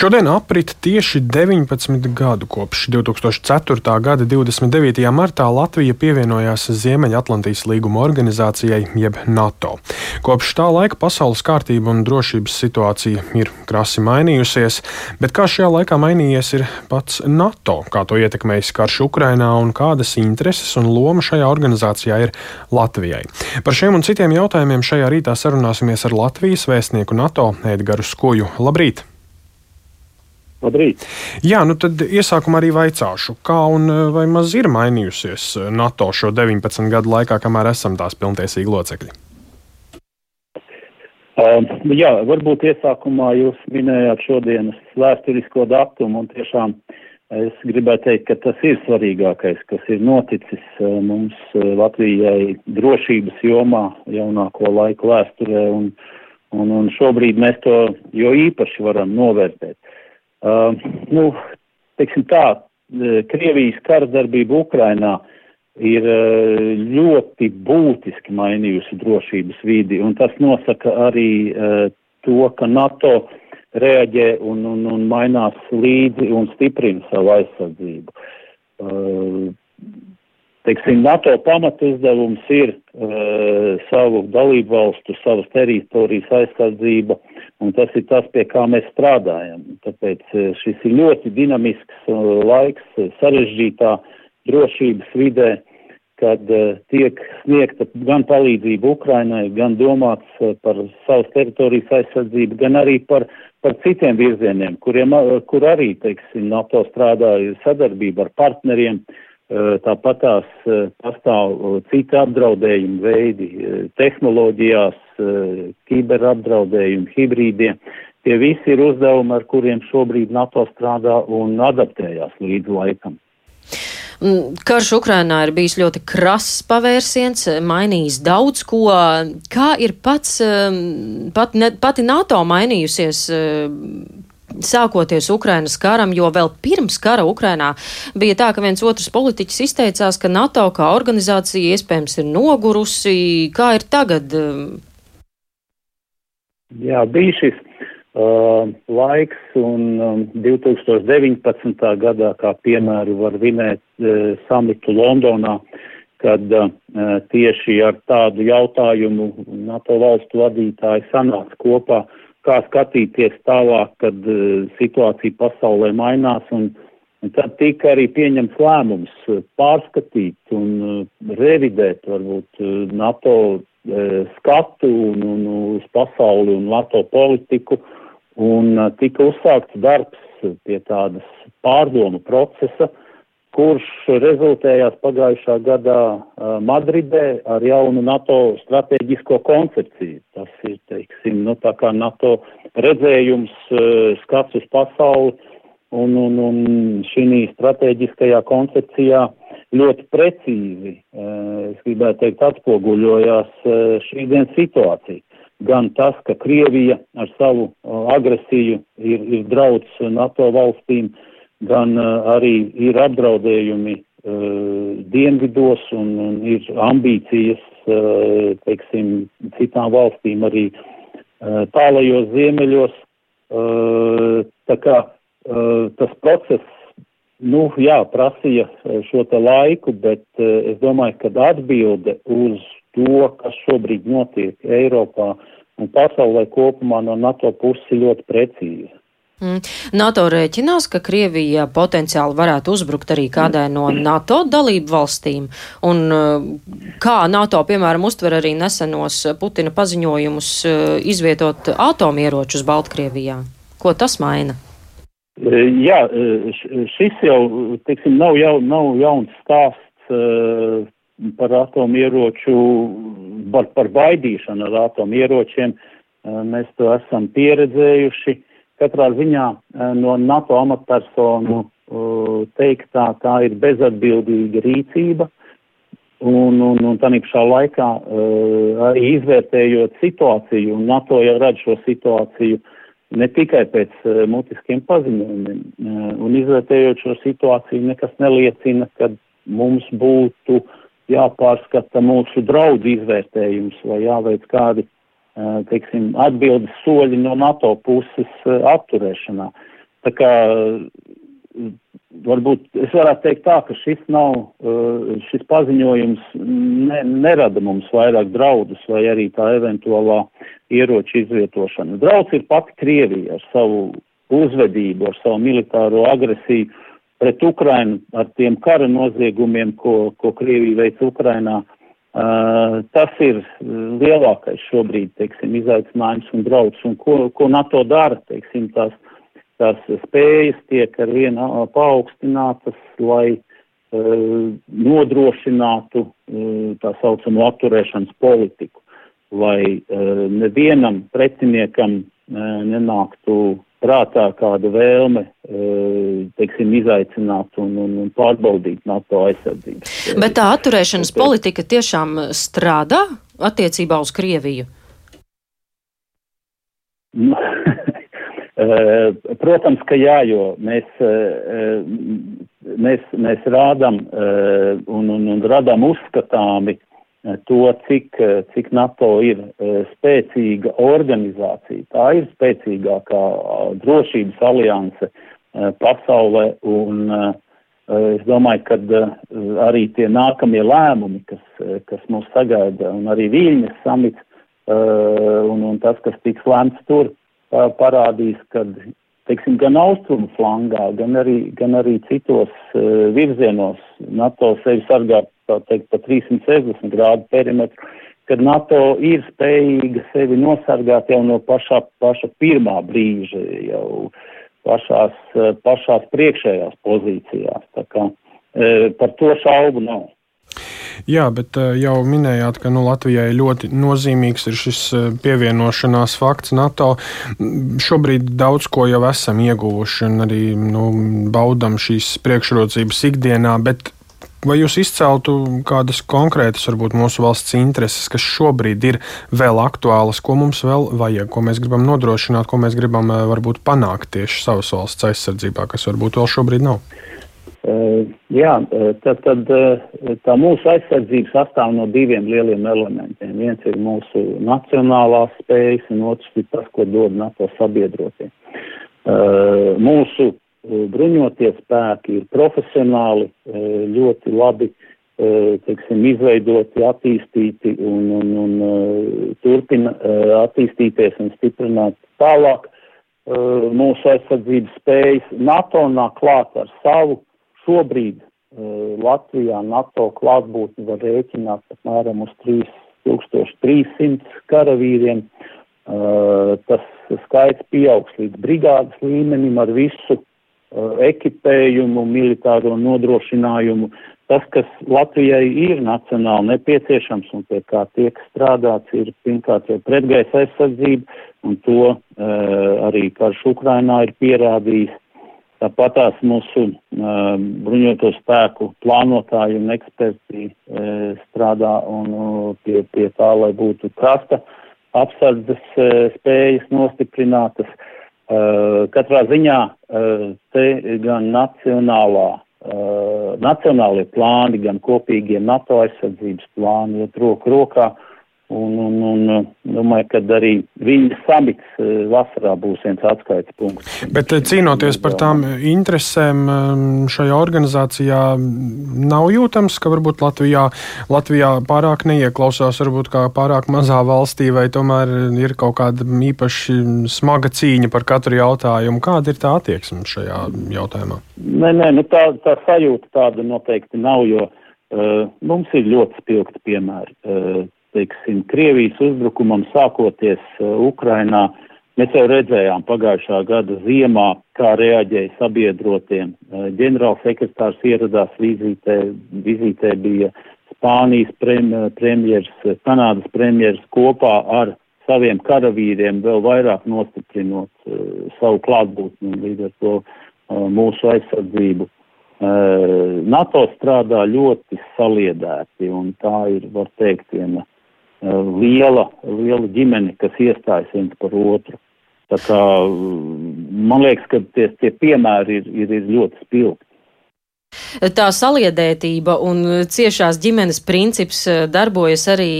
Šodien aprit tieši 19 gadu kopš 2004. gada 29. martā Latvija pievienojās Ziemeļatlantijas līguma organizācijai, jeb NATO. Kopš tā laika pasaules kārtība un drošības situācija ir krasi mainījusies, bet kā šajā laikā mainījies ir pats NATO, kā to ietekmējis karš Ukrainā un kādas intereses un loma šajā organizācijā ir Latvijai. Par šiem un citiem jautājumiem šajā rītā sarunāsimies ar Latvijas vēstnieku NATO Edgars Skoju. Labrīt! Labrīt. Jā, nu tad iesākumā arī vaicāšu, kā un eh, vai maz ir mainījusies eh, NATO šo 19 gadu laikā, kamēr esam tās pilntiesīgi locekļi? Uh, jā, varbūt iesākumā jūs minējāt šodienas vēsturisko datumu, un tiešām es gribētu teikt, ka tas ir svarīgākais, kas ir noticis uh, mums uh, Latvijai drošības jomā jaunāko laiku vēsturē, un, un, un šobrīd mēs to jo īpaši varam novērtēt. Uh, nu, teiksim tā, uh, Krievijas karadarbība Ukrainā ir uh, ļoti būtiski mainījusi drošības vidi, un tas nosaka arī uh, to, ka NATO reaģē un, un, un mainās līdzi un stiprina savu aizsardzību. Uh, teiksim, NATO pamatuzdevums ir uh, savu dalību valstu, savas teritorijas aizsardzība Un tas ir tas, pie kā mēs strādājam. Tāpēc eh, šis ir ļoti dinamisks eh, laiks, eh, sarežģītā drošības vidē, kad tiek sniegta gan palīdzība Ukrainai, gan domāts par savas teritorijas aizsardzību, gan arī par, par citiem virzieniem, kuriem, kur arī, teiksim, NATO strādāja sadarbība ar partneriem, uh, Tāpat tās pastāv citi apdraudējumi veidi tehnoloģijās, kiberapdraudējumi, hibrīdie. Tie visi ir uzdevumi, ar kuriem šobrīd NATO strādā un adaptējās līdz laikam. Mm, karš Ukrainā ir bijis ļoti krass pavērsiens, mainījis daudz ko. Kā ir pats, pat, ne, pati NATO mainījusies sākoties Ukrainas karam, jo vēl pirms kara Ukrainā bija tā, ka viens otrs politiķis izteicās, ka NATO kā organizācija iespējams ir nogurusi. Kā ir tagad? Jā, bija šis uh, laiks, un um, 2019. gadā, kā piemēru, var vinēt uh, samitu Londonā, kad uh, tieši ar tādu jautājumu NATO valstu vadītāji sanāca kopā uh, kā skatīties tālāk, kad uh, situācija pasaulē mainās. Un, un tad tika arī pieņemts lēmums uh, pārskatīt un uh, revidēt varbūt NATO skatu un, un uz pasauli un NATO politiku. Un tika uzsākts darbs pie tādas pārdomu procesa, uh, kurš rezultējās pagājušā gadā Madridē ar jaunu NATO strateģisko koncepciju. Tas ir, teiksim, nu, tā kā NATO redzējums, skats uz pasauli, un, un, un šī strateģiskajā koncepcijā ļoti precīzi, es gribētu teikt, atspoguļojās uh, šī dienas situācija. Gan tas, ka Krievija ar savu agresiju ir, ir drauds NATO valstīm, uh, gan uh, arī ir apdraudējumi uh, dienvidos un, un ir ambīcijas, uh, teiksim, citām valstīm arī tālajos ziemeļos. Tā kā tas process, nu, jā, prasīja šo te laiku, bet es domāju, ka atbilde uz to, kas šobrīd notiek Eiropā un pasaulē kopumā no NATO puses ir ļoti precīza. Mm. NATO rēķinās, ka Krievija potenciāli varētu uzbrukt arī kādai no NATO dalību valstīm. Un uh, kā NATO, piemēram, uztver arī nesenos Putina paziņojumus uh, izvietot atomieročus Baltkrievijā? Ko tas maina? E, jā, e, šis jau, teiksim, nav, jau, nav jauns stāsts uh, par atomieroču, par, par baidīšanu ar atomieročiem. Mēs to esam pieredzējuši. Katrā ziņā eh, no NATO amatpersonu eh, teiktā tā ir bezatbildīga rīcība. Un, un, un tā pašā laikā uh, arī izvērtējot situāciju, un NATO jau redz šo situāciju ne tikai pēc uh, mutiskiem paziņojumiem, uh, un izvērtējot šo situāciju, nekas neliecina, ka mums būtu jāpārskata mūsu draudu izvērtējums vai jāveic kādi teiksim, atbildes soļi no NATO puses atturēšanā. tā kā varbūt es varētu teikt tā, ka šis nav, šis paziņojums ne, nerada mums vairāk draudus vai arī tā eventuālā ieroču izvietošana. Drauds ir pati Krievija ar savu uzvedību, ar savu militāro agresiju pret Ukrainu, ar tiem kara noziegumiem, ko, ko Krievija veic Ukrainā. Uh, tas ir lielākais šobrīd, teiksim, izaicinājums un drauds, un ko, ko NATO dara, teiksim, tās, tās spējas tiek ar vienu paaugstinātas, lai uh, nodrošinātu uh, tā saucamo atturēšanas politiku, lai uh, nevienam pretiniekam uh, nenāktu prātā kāda vēlme, eh, teiksim, izaicināt un, un, un pārbaudīt NATO aizsardzību. Bet tā atturēšanas politika tiešām strādā attiecībā uz Krieviju? Eh, protams, ka jā, jo mēs, eh, mēs, mēs rādam un, un, un radām uzskatāmi Eh, to, cik, eh, cik NATO ir eh, spēcīga organizācija. Tā ir spēcīgākā drošības alianse pasaulē, un es domāju, ka arī tie nākamie lēmumi, kas, kas mūs sagaida, un arī Viļņas samits, un, un tas, kas tiks lēmts tur, parādīs, ka teiksim, gan austrumu flangā, gan arī, gan arī citos virzienos NATO sevi sargā tā teikt, pa 360 grādu perimetru, kad NATO ir spējīga sevi nosargāt jau no pašā, paša pirmā brīža, jau pašās, pašās priekšējās pozīcijās. Tā kā e, par to šaubu nav. Jā, bet e, jau minējāt, ka nu, Latvijai ļoti nozīmīgs ir šis e, pievienošanās fakts NATO. Šobrīd daudz ko jau esam ieguvuši un arī nu, baudam šīs priekšrocības ikdienā, bet Vai jūs izceltu kādas konkrētas, varbūt mūsu valsts intereses, kas šobrīd ir vēl aktuālas, ko mums vēl vajag, ko mēs gribam nodrošināt, ko mēs gribam eh, varbūt panākt tieši savas valsts aizsardzībā, kas varbūt vēl šobrīd nav? Uh, jā, eh, tad, tad tā mūsu aizsardzība sastāv no diviem lieliem elementiem. Viens ir mūsu nacionālās spējas, un otrs ir tas, ko dod NATO sabiedrotie. Uh, mūsu bruņotie spēki ir profesionāli, e, ļoti labi e, teiksim, izveidoti, attīstīti un, un, un e, turpina attīstīties un stiprināt tālāk mūsu aizsardzības spējas. NATO nāk klāt ar savu šobrīd Latvijā NATO klātbūtni var rēķināt apmēram uz 3300 karavīriem. Tas skaits pieaugs līdz brigādes līmenim ar visu ekipējumu, militāro nodrošinājumu. Tas, kas Latvijai ir nacionāli nepieciešams un pie kā tiek strādāts, ir pirmkārt jau pretgaisa aizsardzība, un to uh, arī karš Ukrainā ir pierādījis. Tāpat tās mūsu uh, bruņoto spēku plānotāji un eksperti uh, strādā un pie, pie tā, lai būtu krasta apsardzes uh, spējas nostiprinātas. Uh, katrā ziņā uh, te gan nacionālā, uh, nacionālie plāni, gan kopīgie NATO aizsardzības plāni iet roku rokā. Un, un, un domāju, ka arī viņa samits eh, vasarā būs viens atskaites punkts. Bet eh, cīnoties par tām interesēm eh, šajā organizācijā, nav jūtams, ka varbūt Latvijā, Latvijā pārāk neieklausās, varbūt kā pārāk mazā valstī, vai tomēr ir kaut kāda īpaši smaga cīņa par katru jautājumu. Kāda ir tā attieksme šajā jautājumā? Nē, nē, nu tā, tā sajūta tāda noteikti nav, jo uh, mums ir ļoti spilgti piemēri. Uh, teiksim, Krievijas uzbrukumam sākoties uh, Ukrainā, mēs jau redzējām pagājušā gada ziemā, kā reaģēja sabiedrotiem. Uh, ģenerālsekretārs ieradās vizītē, vizītē bija Spānijas prem, premjers, Kanādas premjers kopā ar saviem karavīriem vēl vairāk nostiprinot uh, savu klātbūtni un līdz ar to uh, mūsu aizsardzību. Uh, NATO strādā ļoti saliedēti un tā ir, var teikt, viena liela, liela ģimene, kas iestājas viens par otru. Tā kā man liekas, ka tie, tie piemēri ir, ir, ir ļoti spilgti. Tā saliedētība un ciešās ģimenes princips eh, darbojas arī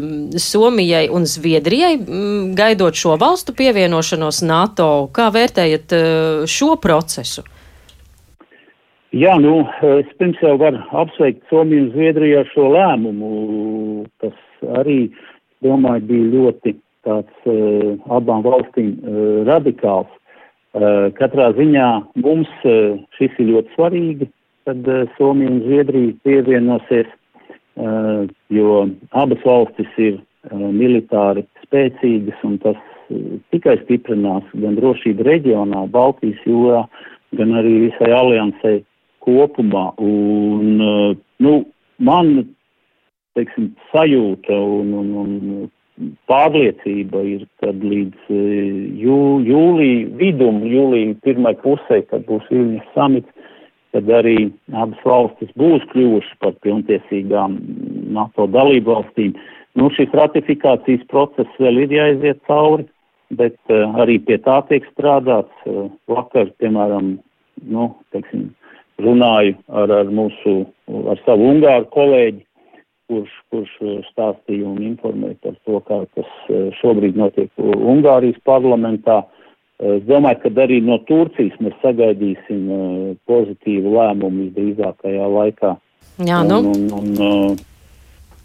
mm, Somijai un Zviedrijai, mm, gaidot šo valstu pievienošanos NATO. Kā vērtējat eh, šo procesu? Jā, nu, es pirms jau varu apsveikt Somiju un Zviedriju ar šo lēmumu, kas arī, domāju, bija ļoti tāds uh, abām valstīm uh, radikāls. Uh, katrā ziņā mums uh, šis ir ļoti svarīgi, kad uh, Somija un Zviedrija pievienosies, uh, jo abas valstis ir uh, militāri spēcīgas un tas tikai stiprinās gan drošību reģionā, Baltijas jūrā, gan arī visai aliansai kopumā. Un, nu, man, teiksim, sajūta un, un, un pārliecība ir, kad līdz jū, jūlija vidum, jūlija pirmai pusē, kad būs Vilnius samits, kad arī abas valstis būs kļuvušas par pilntiesīgām NATO dalību valstīm. Nu, šis ratifikācijas process vēl ir jāiziet cauri, bet uh, arī pie tā tiek strādāts. Uh, vakar, piemēram, nu, teiksim, runāju ar, ar mūsu, ar savu ungāru kolēģi, kurš, kurš stāstīja un informēja par to, kā tas šobrīd notiek Ungārijas parlamentā. Uh, Es domāju, ka arī no Turcijas mēs sagaidīsim pozitīvu lēmumu visdrīzākajā laikā. Jā, nu. Un, un, un,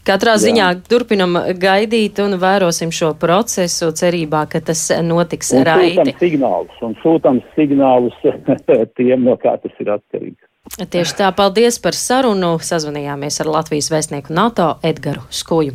Katrā jā. ziņā turpinam gaidīt un vērosim šo procesu, cerībā, ka tas notiks un raiti. Sūtam signālus, un sūtam signālus tiem, no kā tas ir atkarīgs. Tieši tā, paldies par sarunu. Sazvanījāmies ar Latvijas vēstnieku NATO Edgaru Skuju.